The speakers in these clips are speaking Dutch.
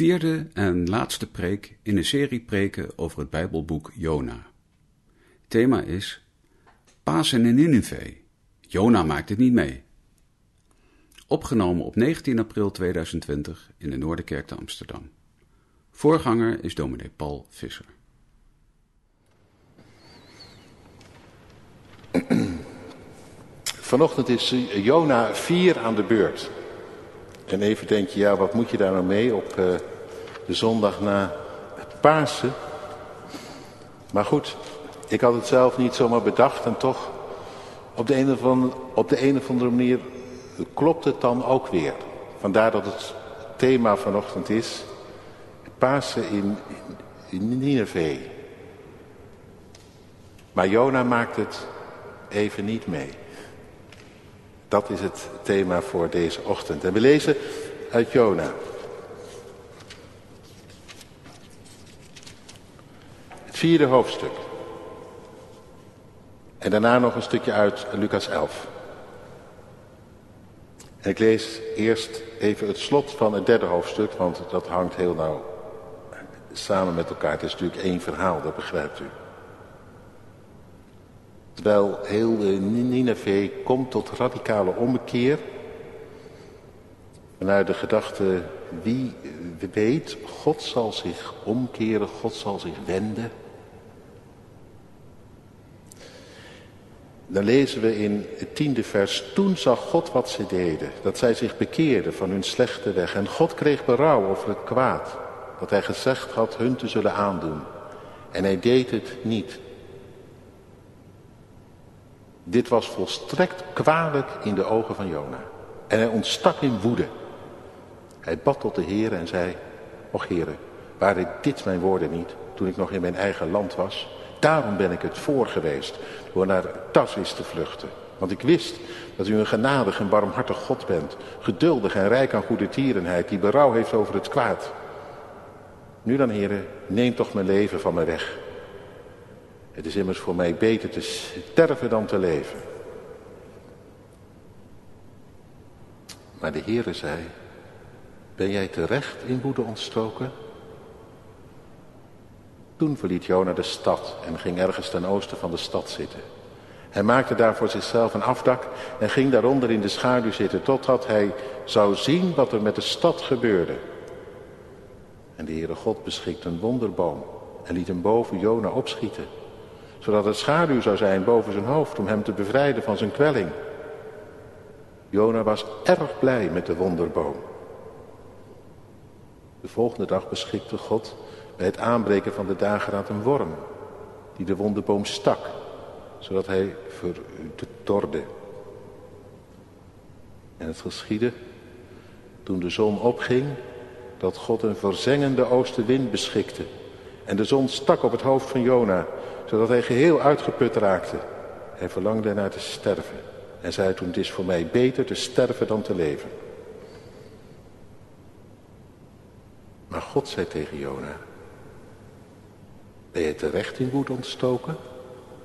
Vierde en laatste preek in een serie preken over het Bijbelboek Jona. Thema is Pasen in Nineveh. Jona maakt het niet mee. Opgenomen op 19 april 2020 in de Noorderkerk te Amsterdam. Voorganger is dominee Paul Visser. Vanochtend is Jona 4 aan de beurt. En even denk je, ja, wat moet je daar nou mee op uh, de zondag na het Pasen? Maar goed, ik had het zelf niet zomaar bedacht en toch op de een of andere, op de een of andere manier klopt het dan ook weer. Vandaar dat het thema vanochtend is Pasen in, in Nineveh. Maar Jona maakt het even niet mee. Dat is het thema voor deze ochtend. En we lezen uit Jona. Het vierde hoofdstuk. En daarna nog een stukje uit Lucas 11. En ik lees eerst even het slot van het derde hoofdstuk, want dat hangt heel nauw samen met elkaar. Het is natuurlijk één verhaal, dat begrijpt u. Terwijl heel Nineveh komt tot radicale ommekeer. Vanuit de gedachte, wie weet, God zal zich omkeren, God zal zich wenden. Dan lezen we in het tiende vers, toen zag God wat ze deden, dat zij zich bekeerden van hun slechte weg. En God kreeg berouw over het kwaad, dat hij gezegd had hun te zullen aandoen. En hij deed het niet. Dit was volstrekt kwalijk in de ogen van Jona. En hij ontstak in woede. Hij bad tot de Heer en zei, Och Heere, waren dit mijn woorden niet, toen ik nog in mijn eigen land was? Daarom ben ik het voor geweest, door naar Tarsis te vluchten. Want ik wist dat u een genadig en barmhartig God bent, geduldig en rijk aan goede tierenheid, die berouw heeft over het kwaad. Nu dan, heren, neem toch mijn leven van me weg. Het is immers voor mij beter te sterven dan te leven. Maar de Heere zei, ben jij terecht in woede ontstoken? Toen verliet Jona de stad en ging ergens ten oosten van de stad zitten. Hij maakte daar voor zichzelf een afdak en ging daaronder in de schaduw zitten totdat hij zou zien wat er met de stad gebeurde. En de Heere God beschikte een wonderboom en liet hem boven Jona opschieten zodat het schaduw zou zijn boven zijn hoofd om hem te bevrijden van zijn kwelling. Jona was erg blij met de wonderboom. De volgende dag beschikte God bij het aanbreken van de dageraad een worm die de wonderboom stak, zodat hij verdorde. En het geschiedde toen de zon opging dat God een verzengende oostenwind beschikte. En de zon stak op het hoofd van Jona zodat hij geheel uitgeput raakte. Hij verlangde naar te sterven en zei toen, het is voor mij beter te sterven dan te leven. Maar God zei tegen Jona, ben je terecht in woede ontstoken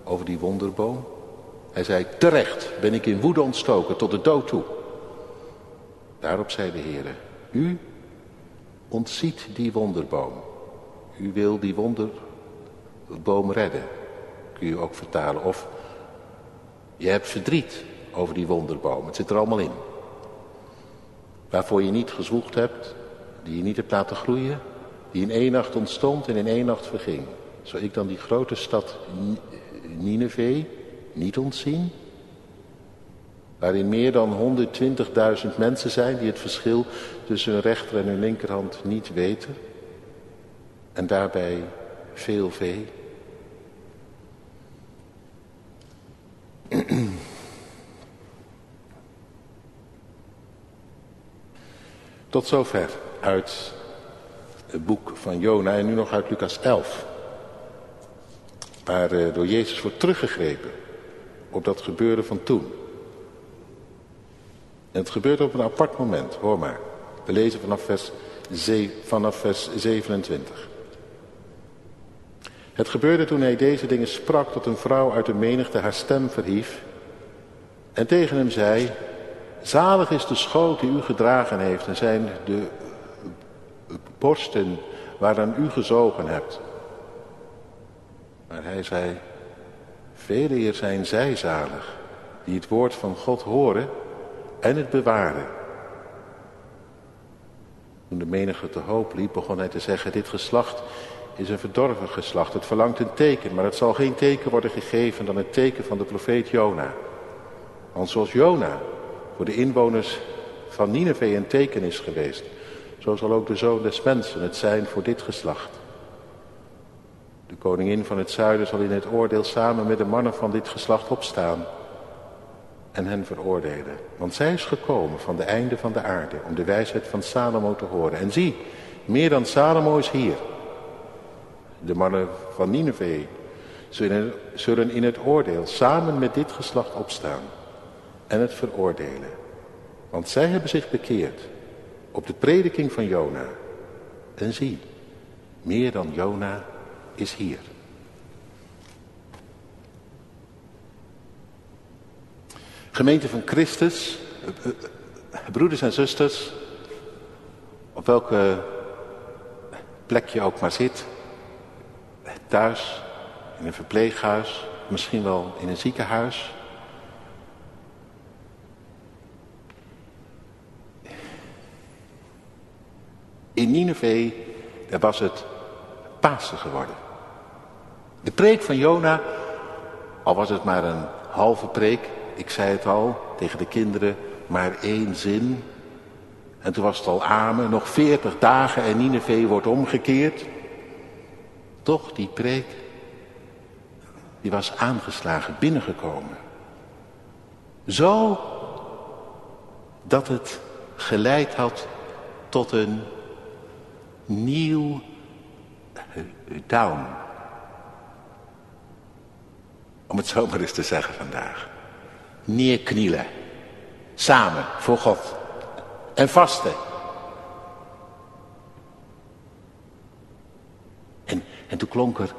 over die wonderboom? Hij zei, terecht ben ik in woede ontstoken tot de dood toe. Daarop zei de Heer, u ontziet die wonderboom. U wil die wonderboom redden kun je ook vertalen. Of je hebt verdriet over die wonderboom. Het zit er allemaal in. Waarvoor je niet gezwoegd hebt, die je niet hebt laten groeien, die in één nacht ontstond en in één nacht verging. Zou ik dan die grote stad Nineveh niet ontzien? Waarin meer dan 120.000 mensen zijn die het verschil tussen hun rechter en hun linkerhand niet weten. En daarbij veel vee. Tot zover uit het boek van Jona en nu nog uit Lucas 11. Waar uh, door Jezus wordt teruggegrepen op dat gebeurde van toen. En het gebeurt op een apart moment, hoor maar. We lezen vanaf vers, vanaf vers 27. Het gebeurde toen hij deze dingen sprak dat een vrouw uit de menigte haar stem verhief en tegen hem zei, zalig is de schoot die u gedragen heeft en zijn de borsten waaraan u gezogen hebt. Maar hij zei, vele eer zijn zij zalig, die het woord van God horen en het bewaren. Toen de menige te hoop liep, begon hij te zeggen, dit geslacht is een verdorven geslacht. Het verlangt een teken, maar het zal geen teken worden gegeven dan het teken van de profeet Jona. Want zoals Jona voor de inwoners van Nineveh een teken is geweest, zo zal ook de zoon des mensen het zijn voor dit geslacht. De koningin van het zuiden zal in het oordeel samen met de mannen van dit geslacht opstaan en hen veroordelen. Want zij is gekomen van de einde van de aarde om de wijsheid van Salomo te horen. En zie, meer dan Salomo is hier. De mannen van Nineveh zullen in het oordeel samen met dit geslacht opstaan en het veroordelen. Want zij hebben zich bekeerd op de prediking van Jona. En zie, meer dan Jona is hier. Gemeente van Christus, eh, eh, broeders en zusters, op welke plek je ook maar zit, thuis, in een verpleeghuis, misschien wel in een ziekenhuis. In Nineveh, daar was het Pasen geworden. De preek van Jona, al was het maar een halve preek, ik zei het al tegen de kinderen, maar één zin. En toen was het al amen, nog veertig dagen en Nineveh wordt omgekeerd. Toch, die preek, die was aangeslagen, binnengekomen. Zo dat het geleid had tot een nieuw down. Om het zo maar eens te zeggen vandaag. Neerknielen. Samen voor God. En vasten. En, en toen klonk er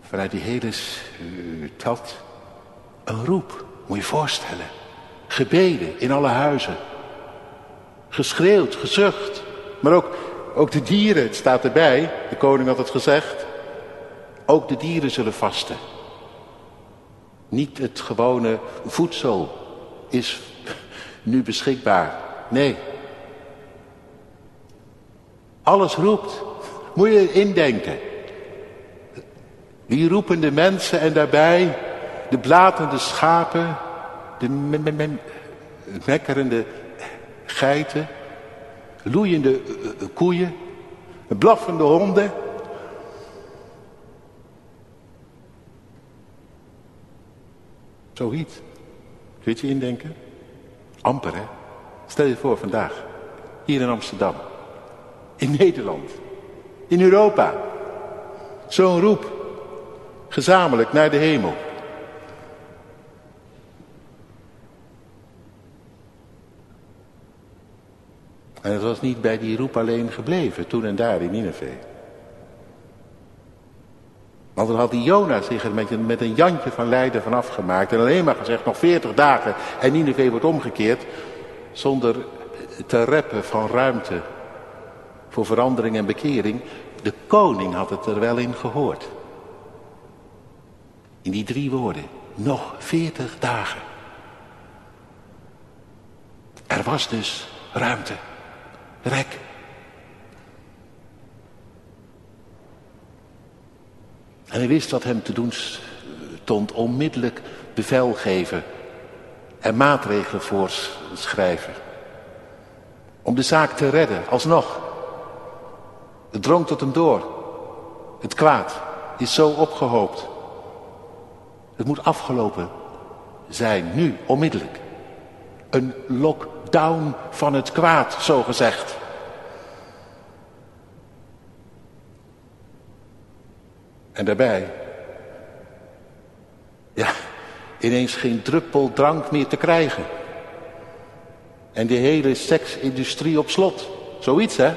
vanuit die hele stad een roep. Moet je je voorstellen. Gebeden in alle huizen. Geschreeuwd, gezucht. Maar ook, ook de dieren, het staat erbij. De koning had het gezegd. Ook de dieren zullen vasten. Niet het gewone voedsel is nu beschikbaar. Nee. Alles roept. Moet je indenken. Die roepende mensen en daarbij de blatende schapen, de mekkerende geiten, loeiende eh, eh, koeien, blaffende honden. Zoiets. Kun je indenken? Amper, hè? Stel je voor vandaag. Hier in Amsterdam. In Nederland. In Europa. Zo'n roep. Gezamenlijk naar de hemel. En het was niet bij die roep alleen gebleven, toen en daar in Nineveh. Want dan had die Jona zich er met een, met een jantje van lijden van afgemaakt. En alleen maar gezegd, nog veertig dagen en Nineveh wordt omgekeerd. Zonder te reppen van ruimte voor verandering en bekering. De koning had het er wel in gehoord. In die drie woorden. Nog veertig dagen. Er was dus ruimte. Rek. En hij wist wat hem te doen stond. Onmiddellijk bevel geven. En maatregelen voorschrijven. Om de zaak te redden, alsnog. Het drong tot hem door. Het kwaad is zo opgehoopt. Het moet afgelopen zijn, nu, onmiddellijk. Een lockdown van het kwaad, zo gezegd. En daarbij, ja, ineens geen druppel drank meer te krijgen. En die hele seksindustrie op slot. Zoiets, hè?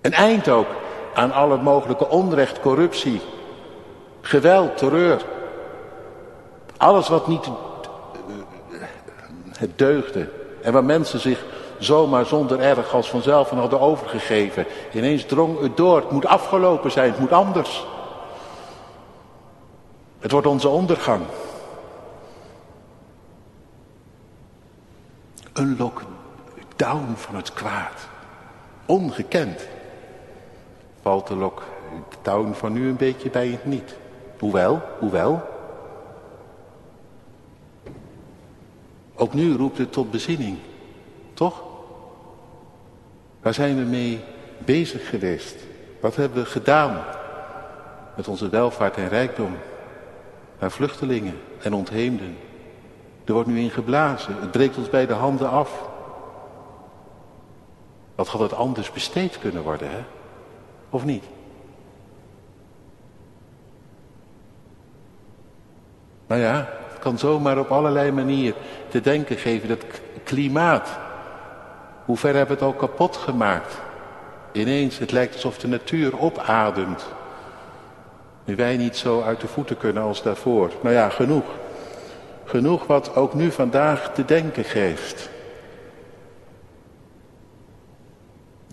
Een eind ook aan alle mogelijke onrecht, corruptie, geweld, terreur. Alles wat niet het deugde En waar mensen zich zomaar zonder erg als vanzelf aan hadden overgegeven. Ineens drong het door. Het moet afgelopen zijn. Het moet anders. Het wordt onze ondergang. Een lockdown van het kwaad. Ongekend. Valt de lockdown van nu een beetje bij het niet. Hoewel, hoewel. Ook nu roept het tot bezinning. Toch? Waar zijn we mee bezig geweest? Wat hebben we gedaan met onze welvaart en rijkdom? Naar vluchtelingen en ontheemden. Er wordt nu ingeblazen. Het breekt ons bij de handen af. Wat had het anders besteed kunnen worden, hè? Of niet? Nou ja, het kan zomaar op allerlei manieren te denken geven. Dat klimaat. Hoe ver hebben we het al kapot gemaakt? Ineens, het lijkt alsof de natuur opademt. Nu wij niet zo uit de voeten kunnen als daarvoor. Nou ja, genoeg. Genoeg wat ook nu vandaag te denken geeft.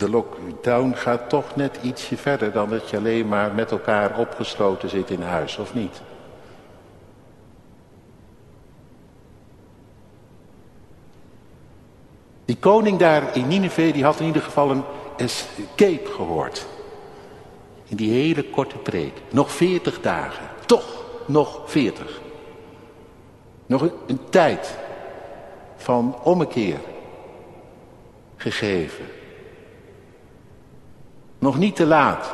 De lockdown gaat toch net ietsje verder dan dat je alleen maar met elkaar opgesloten zit in huis, of niet? Die koning daar in Nineveh, die had in ieder geval een escape gehoord. In die hele korte preek. Nog veertig dagen. Toch nog veertig. Nog een, een tijd van ommekeer gegeven. Nog niet te laat.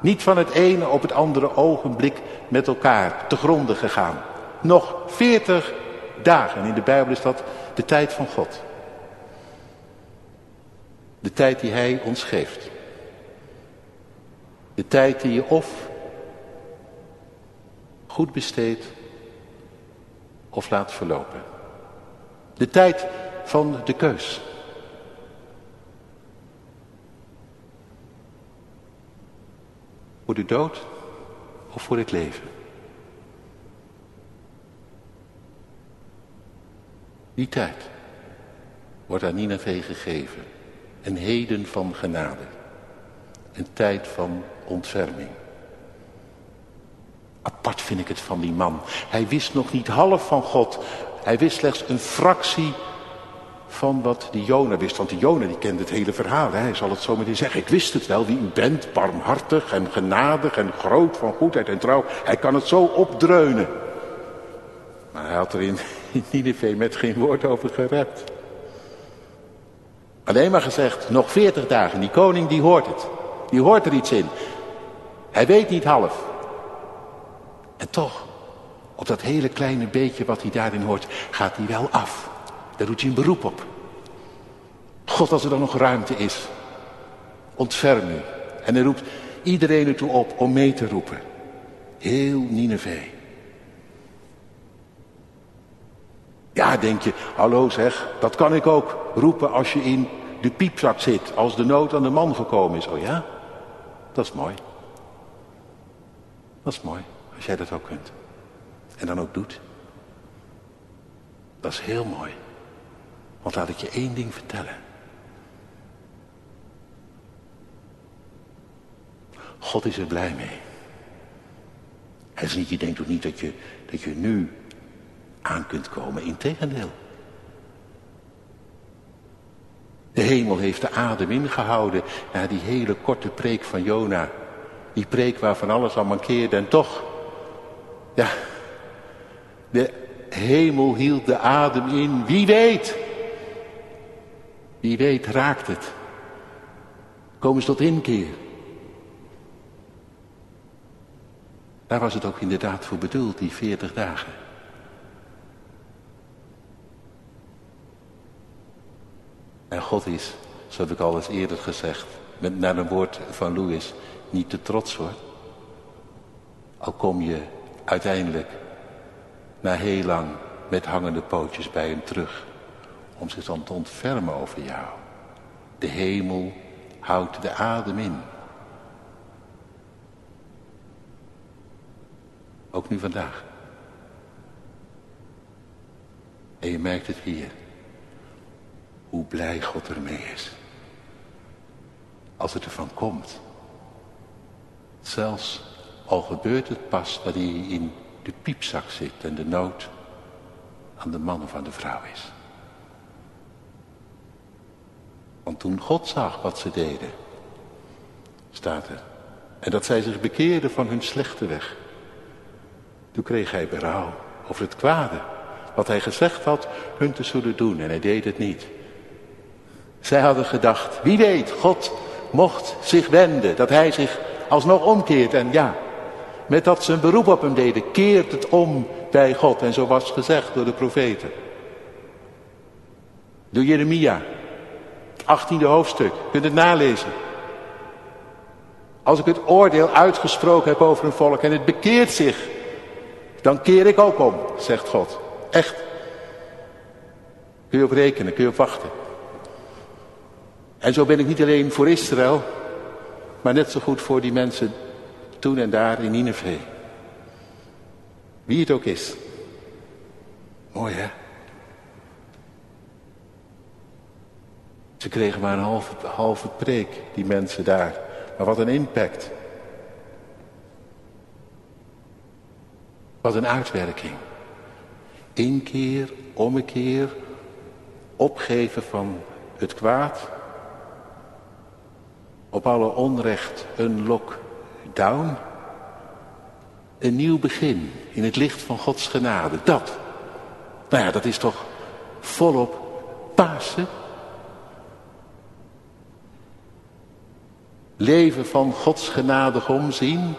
Niet van het ene op het andere ogenblik met elkaar te gronden gegaan. Nog veertig dagen. In de Bijbel is dat de tijd van God. De tijd die Hij ons geeft. De tijd die je of goed besteedt of laat verlopen. De tijd van de keus. Voor de dood of voor het leven. Die tijd wordt aan Nineveh gegeven. Een heden van genade. Een tijd van ontferming. Apart vind ik het van die man. Hij wist nog niet half van God. Hij wist slechts een fractie van wat die Jona wist. Want die Jona die kende het hele verhaal. Hij zal het zo meteen zeggen. Ik wist het wel wie u bent. Barmhartig en genadig en groot van goedheid en trouw. Hij kan het zo opdreunen. Maar hij had er in, in Nineveh met geen woord over gerept. Alleen maar gezegd, nog veertig dagen. Die koning die hoort het. Die hoort er iets in. Hij weet niet half. En toch, op dat hele kleine beetje wat hij daarin hoort, gaat hij wel af. Daar doet hij een beroep op. God, als er dan nog ruimte is, ontferm u. En hij roept iedereen ertoe op om mee te roepen. Heel Nineveh. Ja, denk je, hallo zeg, dat kan ik ook roepen als je in de piepzak zit, als de nood aan de man gekomen is. Oh ja, dat is mooi. Dat is mooi, als jij dat ook kunt. En dan ook doet. Dat is heel mooi. Want laat ik je één ding vertellen. God is er blij mee. Hij is niet, je denkt ook niet dat je, dat je nu aan kunt komen. Integendeel. De hemel heeft de adem ingehouden na die hele korte preek van Jona. Die preek waarvan alles al mankeerde en toch, ja, de hemel hield de adem in. Wie weet? Wie weet raakt het. Komen ze tot inkeer. Daar was het ook inderdaad voor bedoeld, die veertig dagen. En God is, zo heb ik al eens eerder gezegd, met, naar een woord van Louis, niet te trots hoor. Al kom je uiteindelijk na heel lang met hangende pootjes bij hem terug. Om zich dan te ontfermen over jou. De hemel houdt de adem in. Ook nu vandaag. En je merkt het hier. hoe blij God ermee is. Als het ervan komt. Zelfs al gebeurt het pas dat hij in de piepzak zit en de nood aan de man of aan de vrouw is. Want toen God zag wat ze deden, staat er, en dat zij zich bekeerden van hun slechte weg, toen kreeg hij berouw over het kwade, wat hij gezegd had hun te zullen doen en hij deed het niet. Zij hadden gedacht, wie weet, God mocht zich wenden, dat hij zich alsnog omkeert. En ja, met dat ze een beroep op hem deden, keert het om bij God. En zo was gezegd door de profeten. Door Jeremia, 18e hoofdstuk, je kunt het nalezen. Als ik het oordeel uitgesproken heb over een volk en het bekeert zich, dan keer ik ook om, zegt God. Echt. Kun je op rekenen, kun je op wachten. En zo ben ik niet alleen voor Israël, maar net zo goed voor die mensen toen en daar in Nineveh. Wie het ook is. Mooi hè? Ze kregen maar een halve, halve preek, die mensen daar. Maar wat een impact. Wat een uitwerking. Inkeer, ommekeer, opgeven van het kwaad. Op alle onrecht een lockdown. Een nieuw begin in het licht van Gods genade. Dat. Nou ja, dat is toch volop Pasen. Leven van Gods genadig omzien.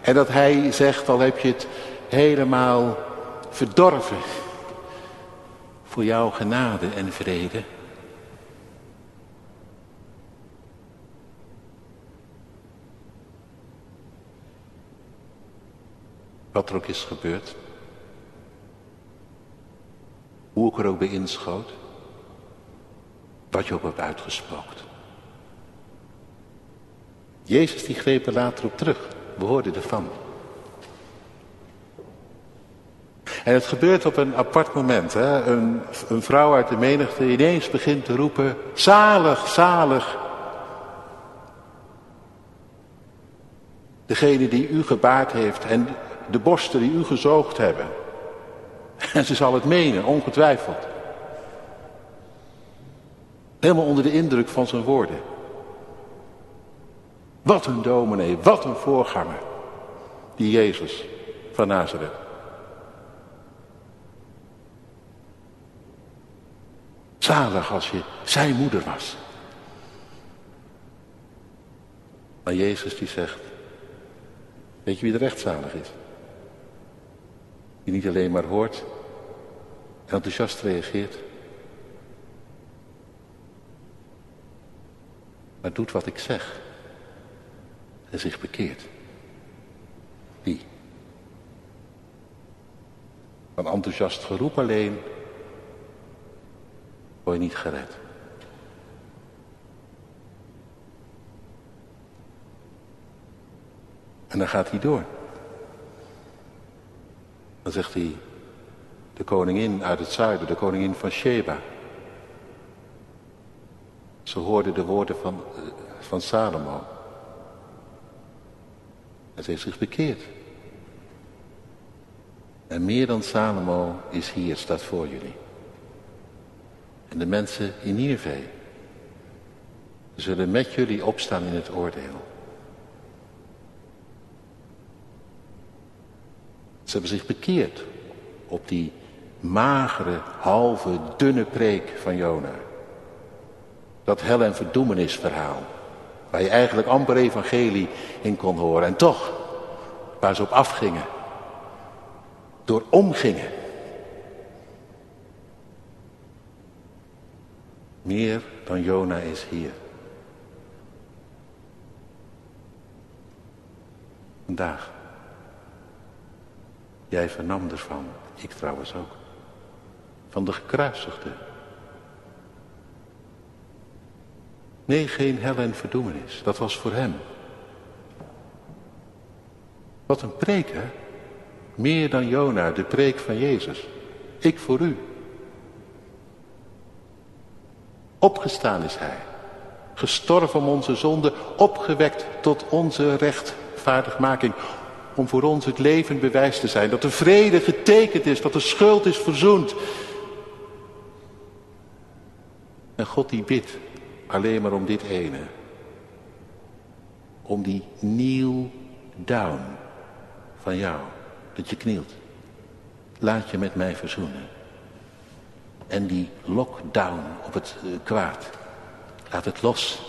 En dat hij zegt, al heb je het helemaal verdorven. Voor jouw genade en vrede. Wat er ook is gebeurd. Hoe ik er ook bij inschoot. Wat je ook hebt uitgespookt. Jezus die greep er later op terug. We hoorden ervan. En het gebeurt op een apart moment. Hè? Een, een vrouw uit de menigte ineens begint te roepen. Zalig, zalig. Degene die u gebaard heeft en de borsten die u gezoogd hebben. En ze zal het menen, ongetwijfeld. Helemaal onder de indruk van zijn woorden. Wat een dominee, wat een voorganger. Die Jezus van Nazareth. Zalig als je zijn moeder was. Maar Jezus die zegt, weet je wie er rechtzalig is? Die niet alleen maar hoort en enthousiast reageert. Maar doet wat ik zeg. En zich bekeert. Wie? Van enthousiast geroep alleen word je niet gered. En dan gaat hij door. Dan zegt hij, de koningin uit het zuiden, de koningin van Sheba. Ze hoorde de woorden van, van Salomo. Ze heeft zich bekeerd. En meer dan Salomo is hier, staat voor jullie. En de mensen in Nineveh zullen met jullie opstaan in het oordeel. Ze hebben zich bekeerd op die magere, halve, dunne preek van Jona. Dat hel- en verdoemenisverhaal. Waar je eigenlijk amper evangelie in kon horen. En toch, waar ze op afgingen. Door omgingen. Meer dan Jona is hier. Vandaag. Jij vernam ervan, ik trouwens ook. Van de gekruisigde. Nee, geen hel en verdoemenis. Dat was voor hem. Wat een preek, hè? Meer dan Jona, de preek van Jezus. Ik voor u. Opgestaan is hij. Gestorven om onze zonde, opgewekt tot onze rechtvaardigmaking. Om voor ons het leven bewijs te zijn. Dat de vrede getekend is, dat de schuld is verzoend. En God die bidt alleen maar om dit ene. Om die kneel down van jou. Dat je knielt. Laat je met mij verzoenen. En die lockdown op het uh, kwaad. Laat het los.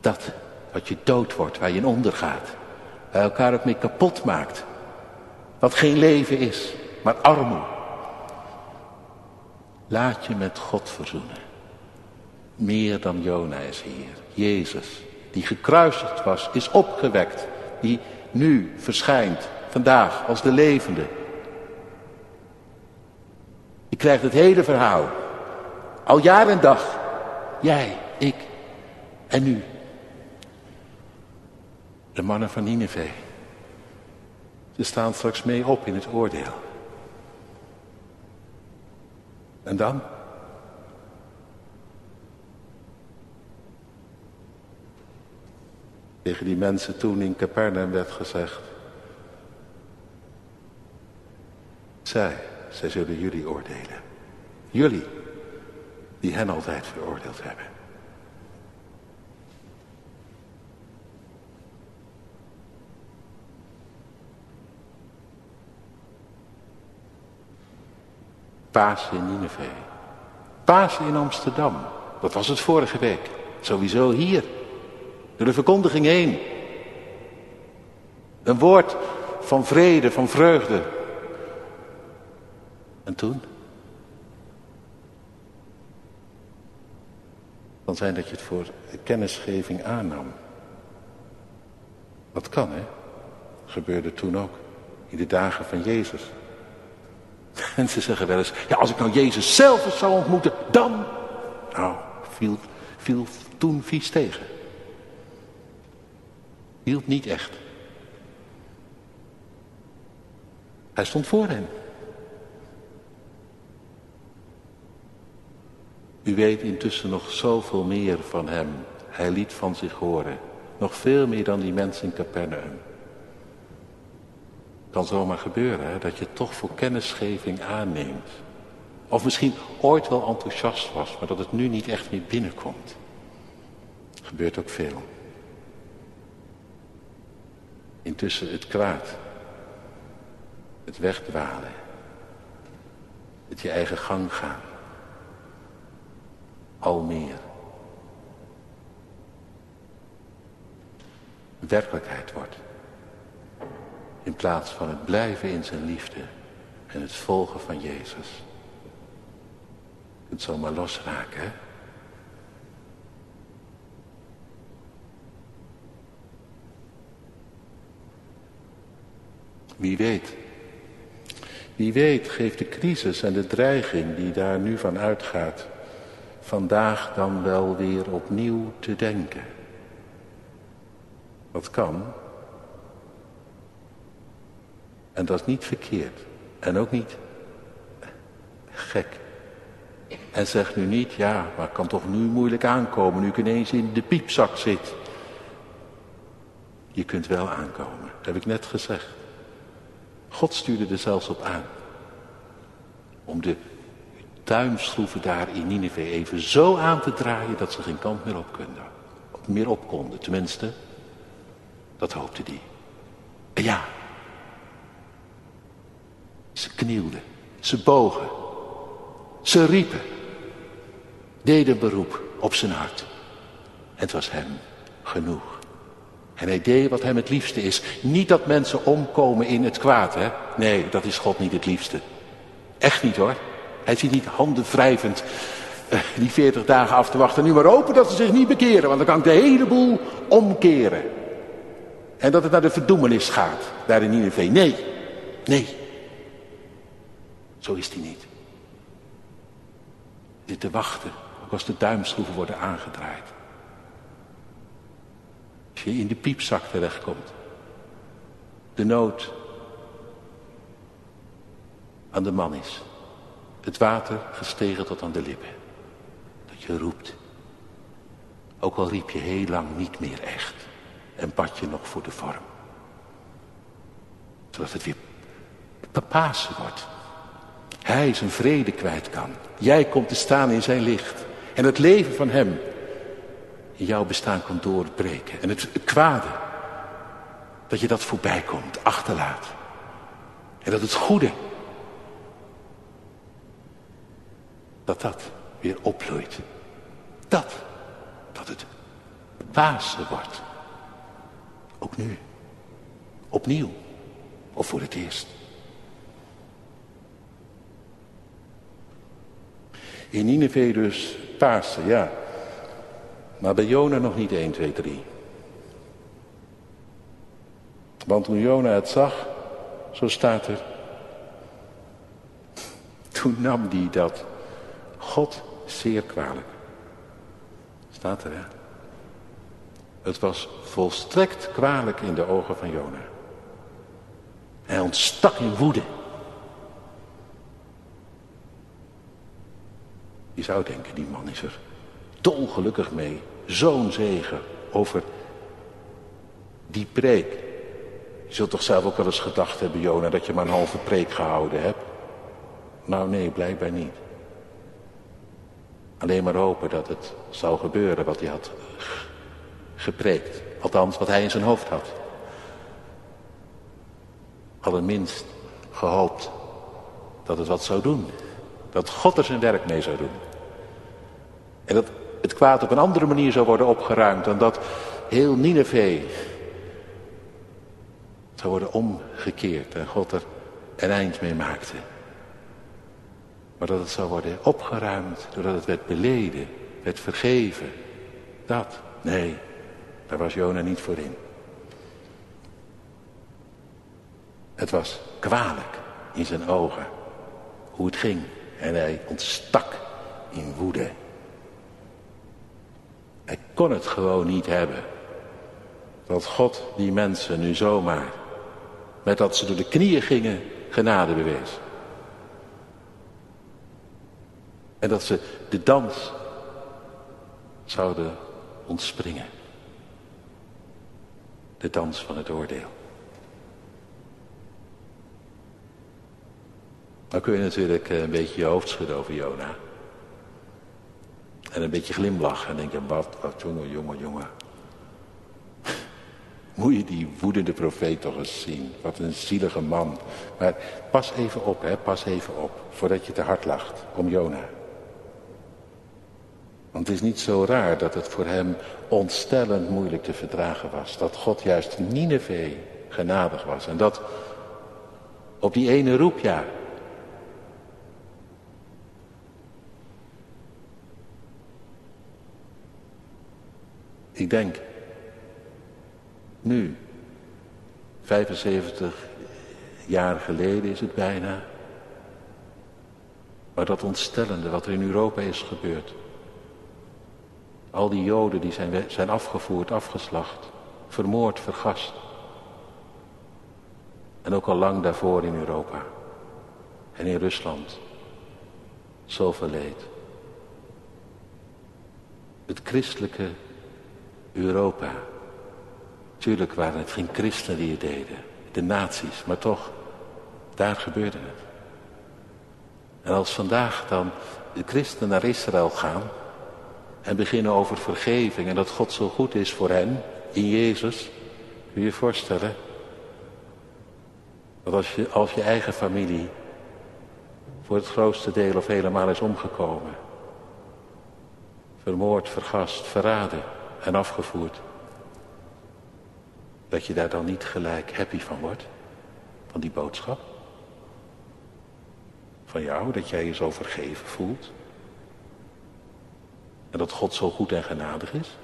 Dat wat je dood wordt, waar je in ondergaat. Waar elkaar ook mee kapot maakt. Wat geen leven is, maar armoede. Laat je met God verzoenen. Meer dan Jona is hier. Jezus, die gekruisigd was, is opgewekt. Die nu verschijnt, vandaag, als de levende. Je krijgt het hele verhaal. Al jaar en dag. Jij, ik en nu. De mannen van Nineveh. Ze staan straks mee op in het oordeel. En dan? Tegen die mensen toen in Capernaum werd gezegd. Zij, zij zullen jullie oordelen. Jullie, die hen altijd veroordeeld hebben. Pasen in Nineveh. Pasen in Amsterdam. Dat was het vorige week. Sowieso hier. Door de verkondiging heen. Een woord van vrede, van vreugde. En toen? Dan zijn dat je het voor kennisgeving aannam. Dat kan, hè? Gebeurde toen ook. In de dagen van Jezus. En ze zeggen wel eens, ja, als ik nou Jezus zelf eens zou ontmoeten, dan... Nou, viel, viel toen vies tegen. Hield niet echt. Hij stond voor hen. U weet intussen nog zoveel meer van hem. Hij liet van zich horen. Nog veel meer dan die mensen in Capernaum. Kan zomaar gebeuren hè, dat je toch voor kennisgeving aanneemt. Of misschien ooit wel enthousiast was, maar dat het nu niet echt meer binnenkomt. Gebeurt ook veel. Intussen het kwaad. Het wegdwalen. Het je eigen gang gaan. Al meer. Werkelijkheid wordt. In plaats van het blijven in zijn liefde en het volgen van Jezus. Je kunt zomaar losraken, hè? Wie weet. Wie weet geeft de crisis en de dreiging die daar nu van uitgaat, vandaag dan wel weer opnieuw te denken. Dat kan. En dat is niet verkeerd. En ook niet gek. En zeg nu niet, ja, maar kan toch nu moeilijk aankomen, nu ik ineens in de piepzak zit. Je kunt wel aankomen, dat heb ik net gezegd. God stuurde er zelfs op aan. Om de tuinschroeven daar in Nineveh even zo aan te draaien dat ze geen kant meer op konden. Meer op konden, tenminste. Dat hoopte die. En ja. Ze knielden. Ze bogen. Ze riepen. Deden beroep op zijn hart. En het was hem genoeg. En hij deed wat hem het liefste is. Niet dat mensen omkomen in het kwaad, hè. Nee, dat is God niet het liefste. Echt niet hoor. Hij zit niet handen wrijvend uh, die veertig dagen af te wachten. Nu maar hopen dat ze zich niet bekeren, want dan kan ik de hele boel omkeren. En dat het naar de verdoemenis gaat, daar in Nineveh. Nee, nee. Zo is hij niet. Zit te wachten, ook als de duimschroeven worden aangedraaid. Als je in de piepzak terechtkomt. De nood aan de man is. Het water gestegen tot aan de lippen. Dat je roept. Ook al riep je heel lang niet meer echt. En bad je nog voor de vorm. Zodat het weer Pasen wordt. Hij zijn vrede kwijt kan. Jij komt te staan in zijn licht. En het leven van hem in jouw bestaan kan doorbreken. En het, kwade, dat je dat voorbij komt, achterlaat. En dat het goede, dat dat weer opvloeit. Dat, dat het Pasen wordt. Ook nu. Opnieuw. Of voor het eerst. In Nineveh dus Pasen, ja. Maar bij Jona nog niet 1, 2, 3. Want toen Jona het zag, zo staat er. Toen nam die dat God zeer kwalijk. Staat er, hè? Het was volstrekt kwalijk in de ogen van Jona. Hij ontstak in woede. Je zou denken, die man is er dolgelukkig mee. Zo'n zegen over die preek. Je zult toch zelf ook wel eens gedacht hebben, Jona, dat je maar een halve preek gehouden hebt? Nou nee, blijkbaar niet. Alleen maar hopen dat het zou gebeuren wat hij had gepreekt. Althans, wat hij in zijn hoofd had. Allerminst gehoopt dat het wat zou doen. Dat God er zijn werk mee zou doen. En dat het kwaad op een andere manier zou worden opgeruimd dan dat heel Nineveh zou worden omgekeerd en God er een eind mee maakte. Maar dat het zou worden opgeruimd doordat het werd beleden, werd vergeven. Dat, nee, daar was Jona niet voor in. Het was kwalijk in zijn ogen hoe het ging en hij ontstak in woede. Hij kon het gewoon niet hebben. Dat God die mensen nu zomaar, met dat ze door de knieën gingen, genade bewees. En dat ze de dans zouden ontspringen. De dans van het oordeel. Dan kun je natuurlijk een beetje je hoofd schudden over Jona. En een beetje glimlachen en denken, wat, wat, jongen, jongen, jongen. Moet je die woedende profeet toch eens zien. Wat een zielige man. Maar pas even op, hè, pas even op. Voordat je te hard lacht om Jona. Want het is niet zo raar dat het voor hem ontstellend moeilijk te verdragen was. Dat God juist Nineveh genadig was. En dat op die ene roep, ja, Ik denk, nu, 75 jaar geleden is het bijna, maar dat ontstellende wat er in Europa is gebeurd. Al die Joden die zijn, zijn afgevoerd, afgeslacht, vermoord, vergast. En ook al lang daarvoor in Europa en in Rusland. Zoveel leed. Het christelijke Europa. Tuurlijk waren het geen christenen die het deden, de nazi's, maar toch, daar gebeurde het. En als vandaag dan de christenen naar Israël gaan en beginnen over vergeving en dat God zo goed is voor hen in Jezus, kun je je voorstellen dat als je, als je eigen familie voor het grootste deel of helemaal is omgekomen, vermoord, vergast, verraden, en afgevoerd. Dat je daar dan niet gelijk happy van wordt, van die boodschap. Van jou, dat jij je zo vergeven voelt. En dat God zo goed en genadig is.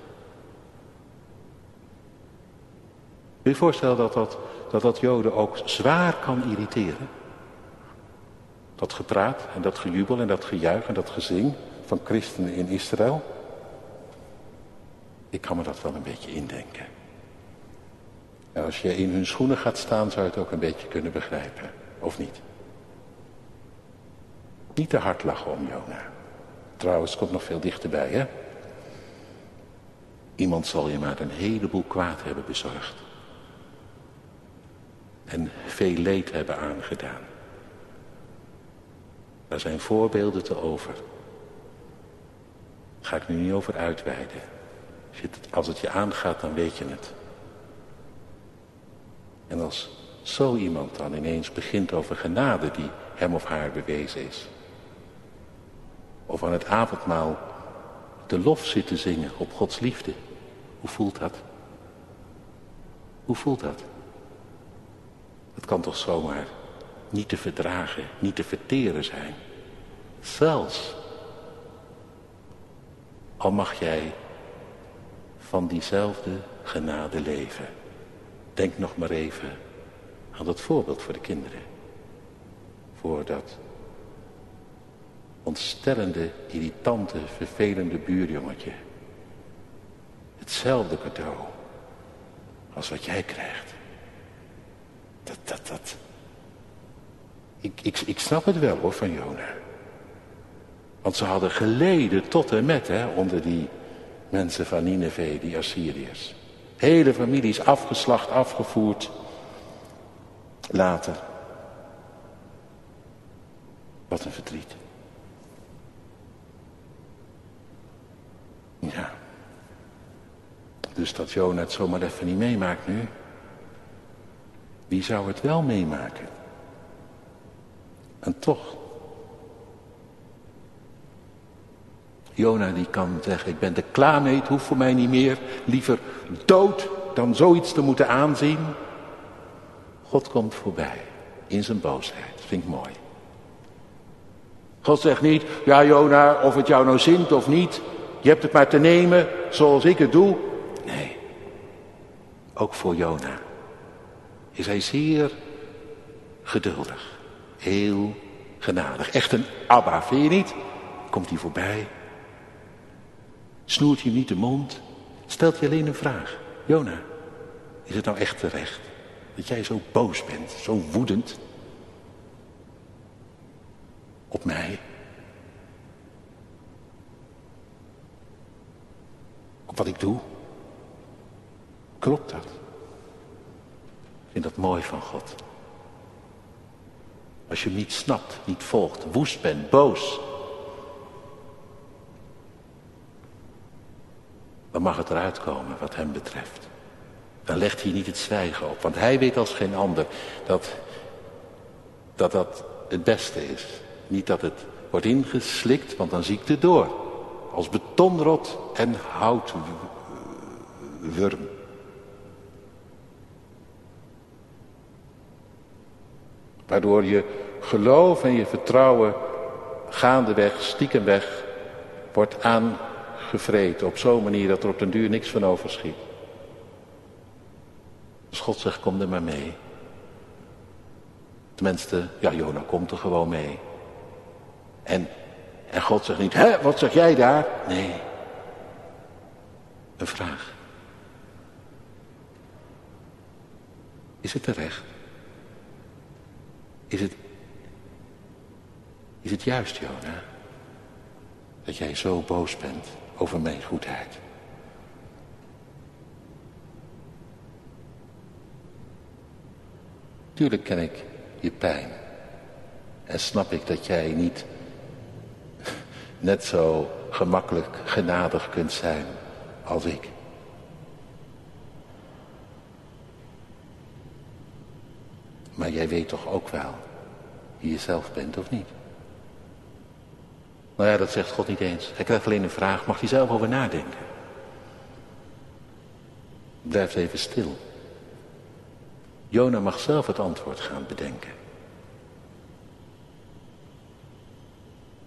Kun je je voorstellen dat dat, dat dat Joden ook zwaar kan irriteren? Dat gepraat en dat gejubel en dat gejuich en dat gezing van christenen in Israël. Ik kan me dat wel een beetje indenken. En als je in hun schoenen gaat staan, zou je het ook een beetje kunnen begrijpen. Of niet? Niet te hard lachen om Jona. Trouwens, komt nog veel dichterbij, hè? Iemand zal je maar een heleboel kwaad hebben bezorgd. En veel leed hebben aangedaan. Daar zijn voorbeelden te over. Daar ga ik nu niet over uitweiden. Als het je aangaat, dan weet je het. En als zo iemand dan ineens begint over genade die hem of haar bewezen is. Of aan het avondmaal de lof zit te zingen op Gods liefde. Hoe voelt dat? Hoe voelt dat? Dat kan toch zomaar niet te verdragen, niet te verteren zijn. Zelfs al mag jij van diezelfde genade leven. Denk nog maar even aan dat voorbeeld voor de kinderen. Voor dat ontstellende, irritante, vervelende buurjongetje. Hetzelfde cadeau als wat jij krijgt. Dat, dat, dat. Ik, ik, ik snap het wel hoor van Jona. Want ze hadden geleden tot en met hè, onder die mensen van Nineveh, die Assyriërs. Hele families afgeslacht, afgevoerd. Later. Wat een verdriet. Ja. Dus dat Jona het zomaar even niet meemaakt nu. Wie zou het wel meemaken? En toch. Jona die kan zeggen, ik ben er klaar mee, het hoeft voor mij niet meer. Liever dood dan zoiets te moeten aanzien. God komt voorbij in zijn boosheid. Vind ik mooi. God zegt niet, ja Jona, of het jou nou zint of niet. Je hebt het maar te nemen zoals ik het doe. Nee, ook voor Jona is hij zeer geduldig. Heel genadig. Echt een Abba, vind je niet? Komt hij voorbij. Snoert je niet de mond. Stelt je alleen een vraag. Jona, is het nou echt terecht dat jij zo boos bent, zo woedend op mij? Op wat ik doe? Klopt dat? Ik vind dat mooi van God. Als je hem niet snapt, niet volgt, woest bent, boos. Dan mag het eruit komen wat hem betreft. Dan legt hij niet het zwijgen op. Want hij weet als geen ander dat dat, dat het beste is. Niet dat het wordt ingeslikt, want dan zie ik het door. Als betonrot en houtwurm. Waardoor je geloof en je vertrouwen gaandeweg, stiekemweg, wordt aangevreten. Op zo'n manier dat er op den duur niks van overschiet. Dus God zegt, kom er maar mee. Tenminste, ja, Jona komt er gewoon mee. En, en God zegt niet, hè, wat zeg jij daar? Nee. Een vraag. Is het terecht? Is het, is het juist, Jona, dat jij zo boos bent over mijn goedheid? Tuurlijk ken ik je pijn. En snap ik dat jij niet net zo gemakkelijk genadig kunt zijn als ik. Maar jij weet toch ook wel wie je zelf bent of niet? Nou ja, dat zegt God niet eens. Hij krijgt alleen een vraag, mag hij zelf over nadenken? Blijf even stil. Jona mag zelf het antwoord gaan bedenken.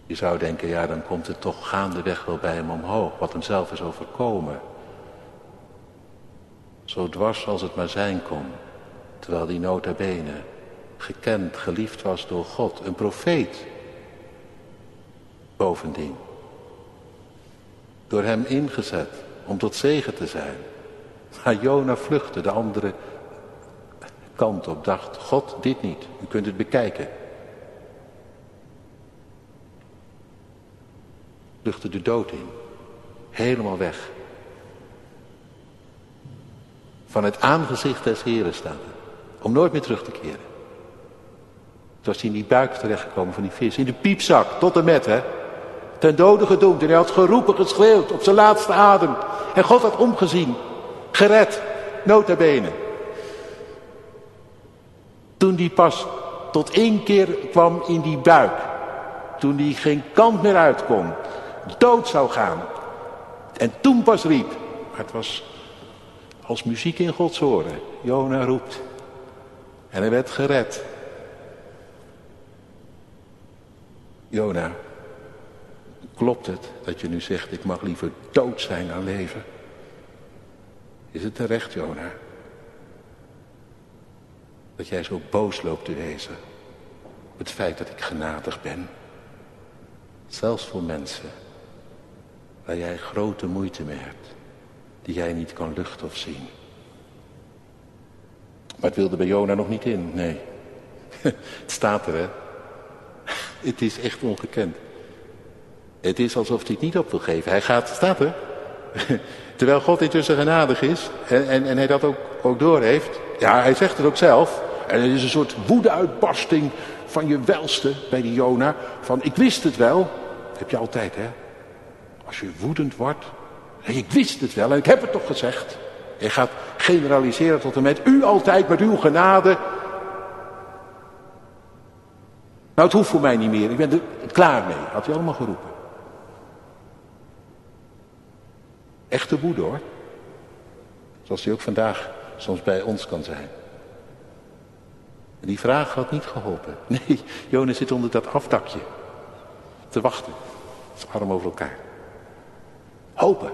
Je zou denken, ja, dan komt het toch gaandeweg wel bij hem omhoog, wat hem zelf is overkomen. Zo dwars als het maar zijn kon, terwijl die nota bene gekend, geliefd was door God, een profeet. Bovendien. Door hem ingezet om tot zegen te zijn. Maar Jona vluchtte de andere kant op, dacht, God, dit niet, u kunt het bekijken. luchtte de dood in. Helemaal weg. Van het aangezicht des Heren staat. Om nooit meer terug te keren. Toen hij in die buik terechtgekomen van die vis. In de piepzak, tot en met, hè. Ten dode gedoemd. En hij had geroepen, geschreeuwd, op zijn laatste adem. En God had omgezien. Gered. Nota bene. Toen die pas tot één keer kwam in die buik. Toen die geen kant meer uit kon. Dood zou gaan. En toen pas riep. Maar het was als muziek in Gods oren. Jona roept. En hij werd gered. Jona, klopt het dat je nu zegt ik mag liever dood zijn dan leven? Is het terecht, Jona? Dat jij zo boos loopt te wezen op het feit dat ik genadig ben. Zelfs voor mensen waar jij grote moeite mee hebt, die jij niet kan luchten of zien. Maar het wilde bij Jona nog niet in, nee. Het staat er, hè. Het is echt ongekend. Het is alsof hij het niet op wil geven. Hij gaat, staat er. Terwijl God intussen genadig is en, en, hij dat ook, ook door heeft. Ja, hij zegt het ook zelf. En het is een soort woedeuitbarsting van je welste bij die Jona. Van ik wist het wel. Heb je altijd hè. Als je woedend wordt. Ik wist het wel en ik heb het toch gezegd. Je gaat generaliseren tot en met u altijd met uw genade. Nou, het hoeft voor mij niet meer. Ik ben er klaar mee. Had hij allemaal geroepen. Echte woede hoor. Zoals die ook vandaag soms bij ons kan zijn. En die vraag had niet geholpen. Nee, Jonas zit onder dat afdakje. Te wachten. Zijn arm over elkaar. Hopen.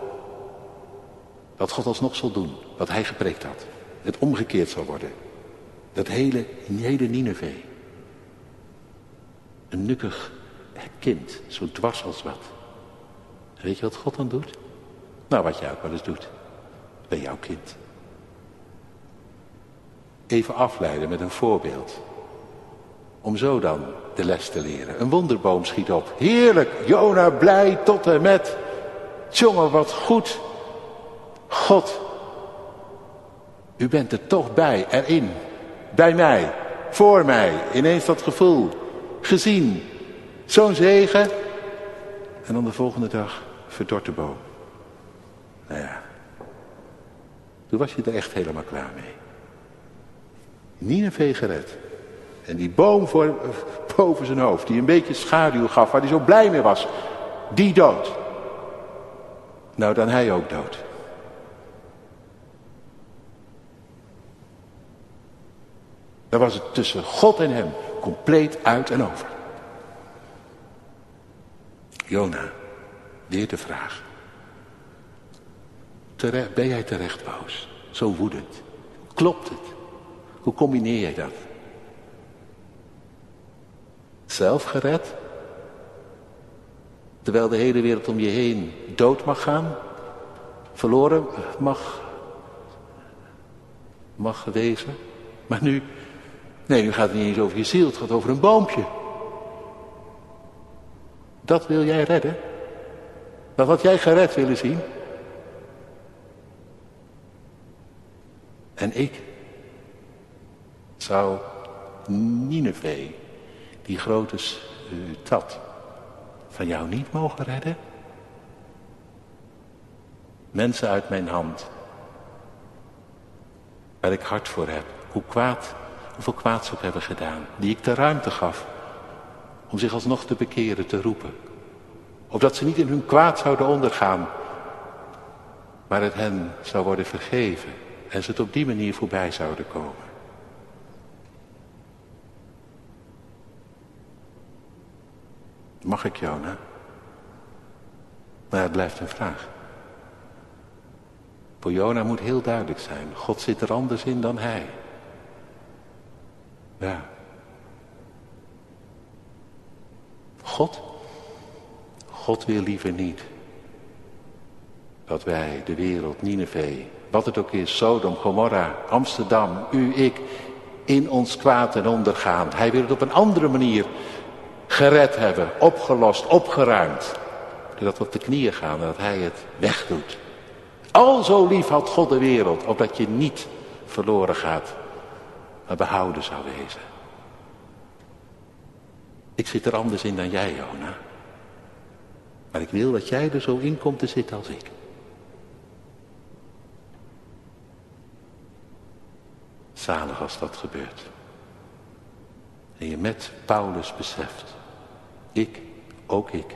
Dat God alsnog zal doen. Wat hij gepreekt had. Het omgekeerd zal worden. Dat hele, hele Nineveh. Een nukkig kind. Zo dwars als wat. weet je wat God dan doet? Nou, wat jij ook wel eens doet. Bij jouw kind. Even afleiden met een voorbeeld. Om zo dan de les te leren. Een wonderboom schiet op. Heerlijk, Jona blij tot en met. Jongen, wat goed. God, u bent er toch bij, erin. Bij mij, voor mij. Ineens dat gevoel. Gezien. Zo'n zegen. En dan de volgende dag verdort de boom. Nou ja, toen was je er echt helemaal klaar mee. Nineveh gered. En die boom voor, boven zijn hoofd, die een beetje schaduw gaf, waar hij zo blij mee was, die dood. Nou, dan hij ook dood. Dan was het tussen God en hem compleet uit en over. Jona, weer de vraag. Ben jij terecht boos? Zo woedend. Klopt het? Hoe combineer jij dat? Zelf gered? Terwijl de hele wereld om je heen dood mag gaan? Verloren mag, mag wezen? Maar nu, nee, nu gaat het niet eens over je ziel, het gaat over een boompje. Dat wil jij redden? Dat had jij gered willen zien? En ik zou Nineveh, die grote stad, van jou niet mogen redden? Mensen uit mijn hand, waar ik hart voor heb, hoe kwaad, hoeveel kwaad ze ook hebben gedaan, die ik de ruimte gaf om zich alsnog te bekeren, te roepen. Opdat ze niet in hun kwaad zouden ondergaan, maar het hen zou worden vergeven en ze het op die manier voorbij zouden komen. Mag ik, Jona? Maar het blijft een vraag. Voor Jona moet heel duidelijk zijn. God zit er anders in dan hij. Ja. God? God wil liever niet dat wij de wereld, Nineveh, wat het ook is, Sodom, Gomorra, Amsterdam, u, ik, in ons kwaad en ondergaan. Hij wil het op een andere manier gered hebben, opgelost, opgeruimd. dat we op de knieën gaan en dat hij het wegdoet. Al zo lief had God de wereld, opdat je niet verloren gaat, maar behouden zou wezen. Ik zit er anders in dan jij, Jona. Maar ik wil dat jij er zo in komt te zitten als ik. Zalig als dat gebeurt. En je met Paulus beseft. Ik, ook ik,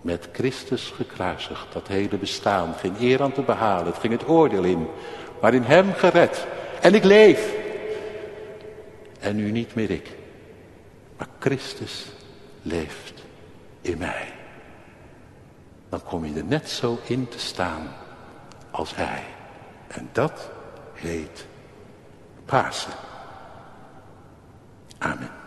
met Christus gekruisigd, dat hele bestaan, geen eer aan te behalen, het ging het oordeel in, maar in hem gered. En ik leef. En nu niet meer ik, maar Christus leeft in mij. Dan kom je er net zo in te staan als hij. En dat heet Pasen. Amen.